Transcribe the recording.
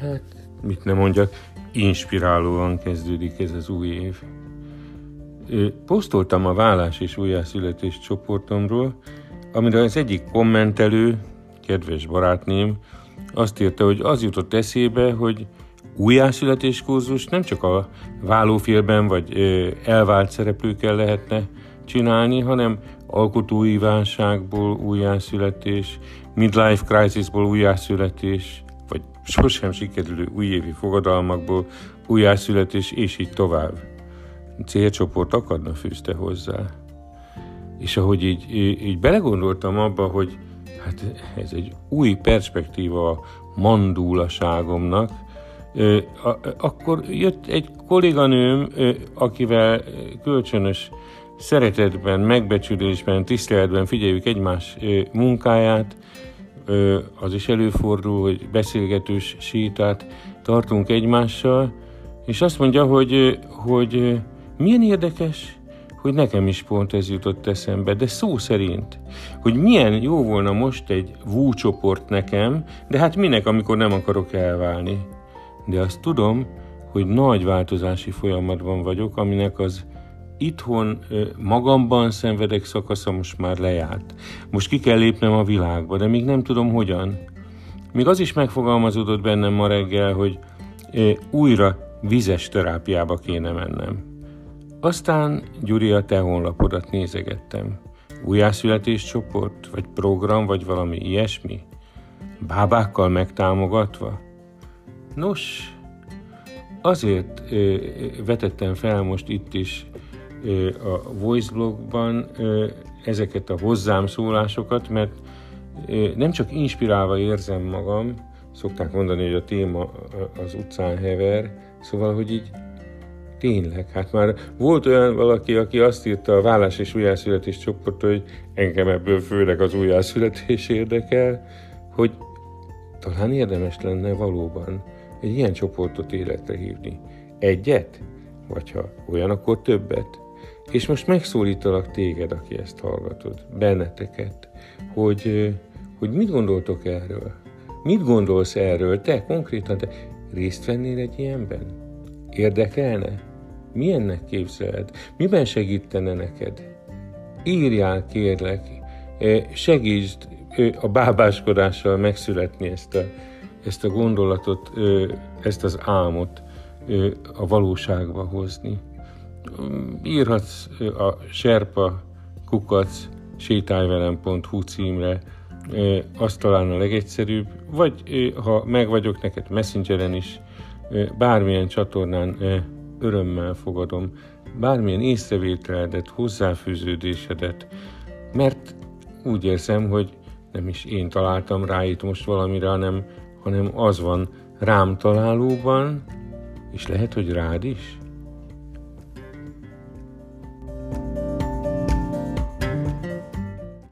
Hát, mit nem mondjak, inspirálóan kezdődik ez az új év. Posztoltam a vállás és újjászületés csoportomról, amire az egyik kommentelő, kedves barátném, azt írta, hogy az jutott eszébe, hogy újjászületés kurzus nem csak a vállófélben vagy elvált szereplőkkel lehetne csinálni, hanem alkotói válságból újjászületés, midlife crisisból újjászületés, vagy sosem sikerülő újévi fogadalmakból újjászületés, és így tovább. Célcsoport akadna fűzte hozzá. És ahogy így, így belegondoltam abba, hogy hát ez egy új perspektíva a mandúlaságomnak, akkor jött egy kolléganőm, akivel kölcsönös szeretetben, megbecsülésben, tiszteletben figyeljük egymás munkáját, az is előfordul, hogy beszélgetős sétát tartunk egymással, és azt mondja, hogy, hogy milyen érdekes, hogy nekem is pont ez jutott eszembe, de szó szerint, hogy milyen jó volna most egy vúcsoport nekem, de hát minek, amikor nem akarok elválni. De azt tudom, hogy nagy változási folyamatban vagyok, aminek az itthon magamban szenvedek szakasza most már lejárt. Most ki kell lépnem a világba, de még nem tudom hogyan. Még az is megfogalmazódott bennem ma reggel, hogy újra vizes terápiába kéne mennem. Aztán Gyuri a te honlapodat nézegettem. Újjászületés csoport, vagy program, vagy valami ilyesmi? Bábákkal megtámogatva? Nos, azért ö, vetettem fel most itt is a Voiceblogban ö, ezeket a hozzám szólásokat, mert nem csak inspirálva érzem magam, szokták mondani, hogy a téma az utcán hever, szóval, hogy így Tényleg, hát már volt olyan valaki, aki azt írta a vállás és újjászületés csoport, hogy engem ebből főleg az újjászületés érdekel, hogy talán érdemes lenne valóban egy ilyen csoportot életre hívni. Egyet? Vagy ha olyan, akkor többet. És most megszólítalak téged, aki ezt hallgatod, benneteket, hogy, hogy mit gondoltok erről? Mit gondolsz erről? Te konkrétan, te részt vennél egy ilyenben? Érdekelne? Milyennek képzeled? Miben segítene neked? Írjál, kérlek, segítsd a bábáskodással megszületni ezt a, ezt a gondolatot, ezt az álmot a valóságba hozni. Írhatsz a serpa kukac sétálvelem.hu címre, azt talán a legegyszerűbb, vagy ha meg vagyok neked Messengeren is, bármilyen csatornán örömmel fogadom bármilyen észrevételedet, hozzáfűződésedet, mert úgy érzem, hogy nem is én találtam rá itt most valamire, hanem, hanem az van rám találóban, és lehet, hogy rád is.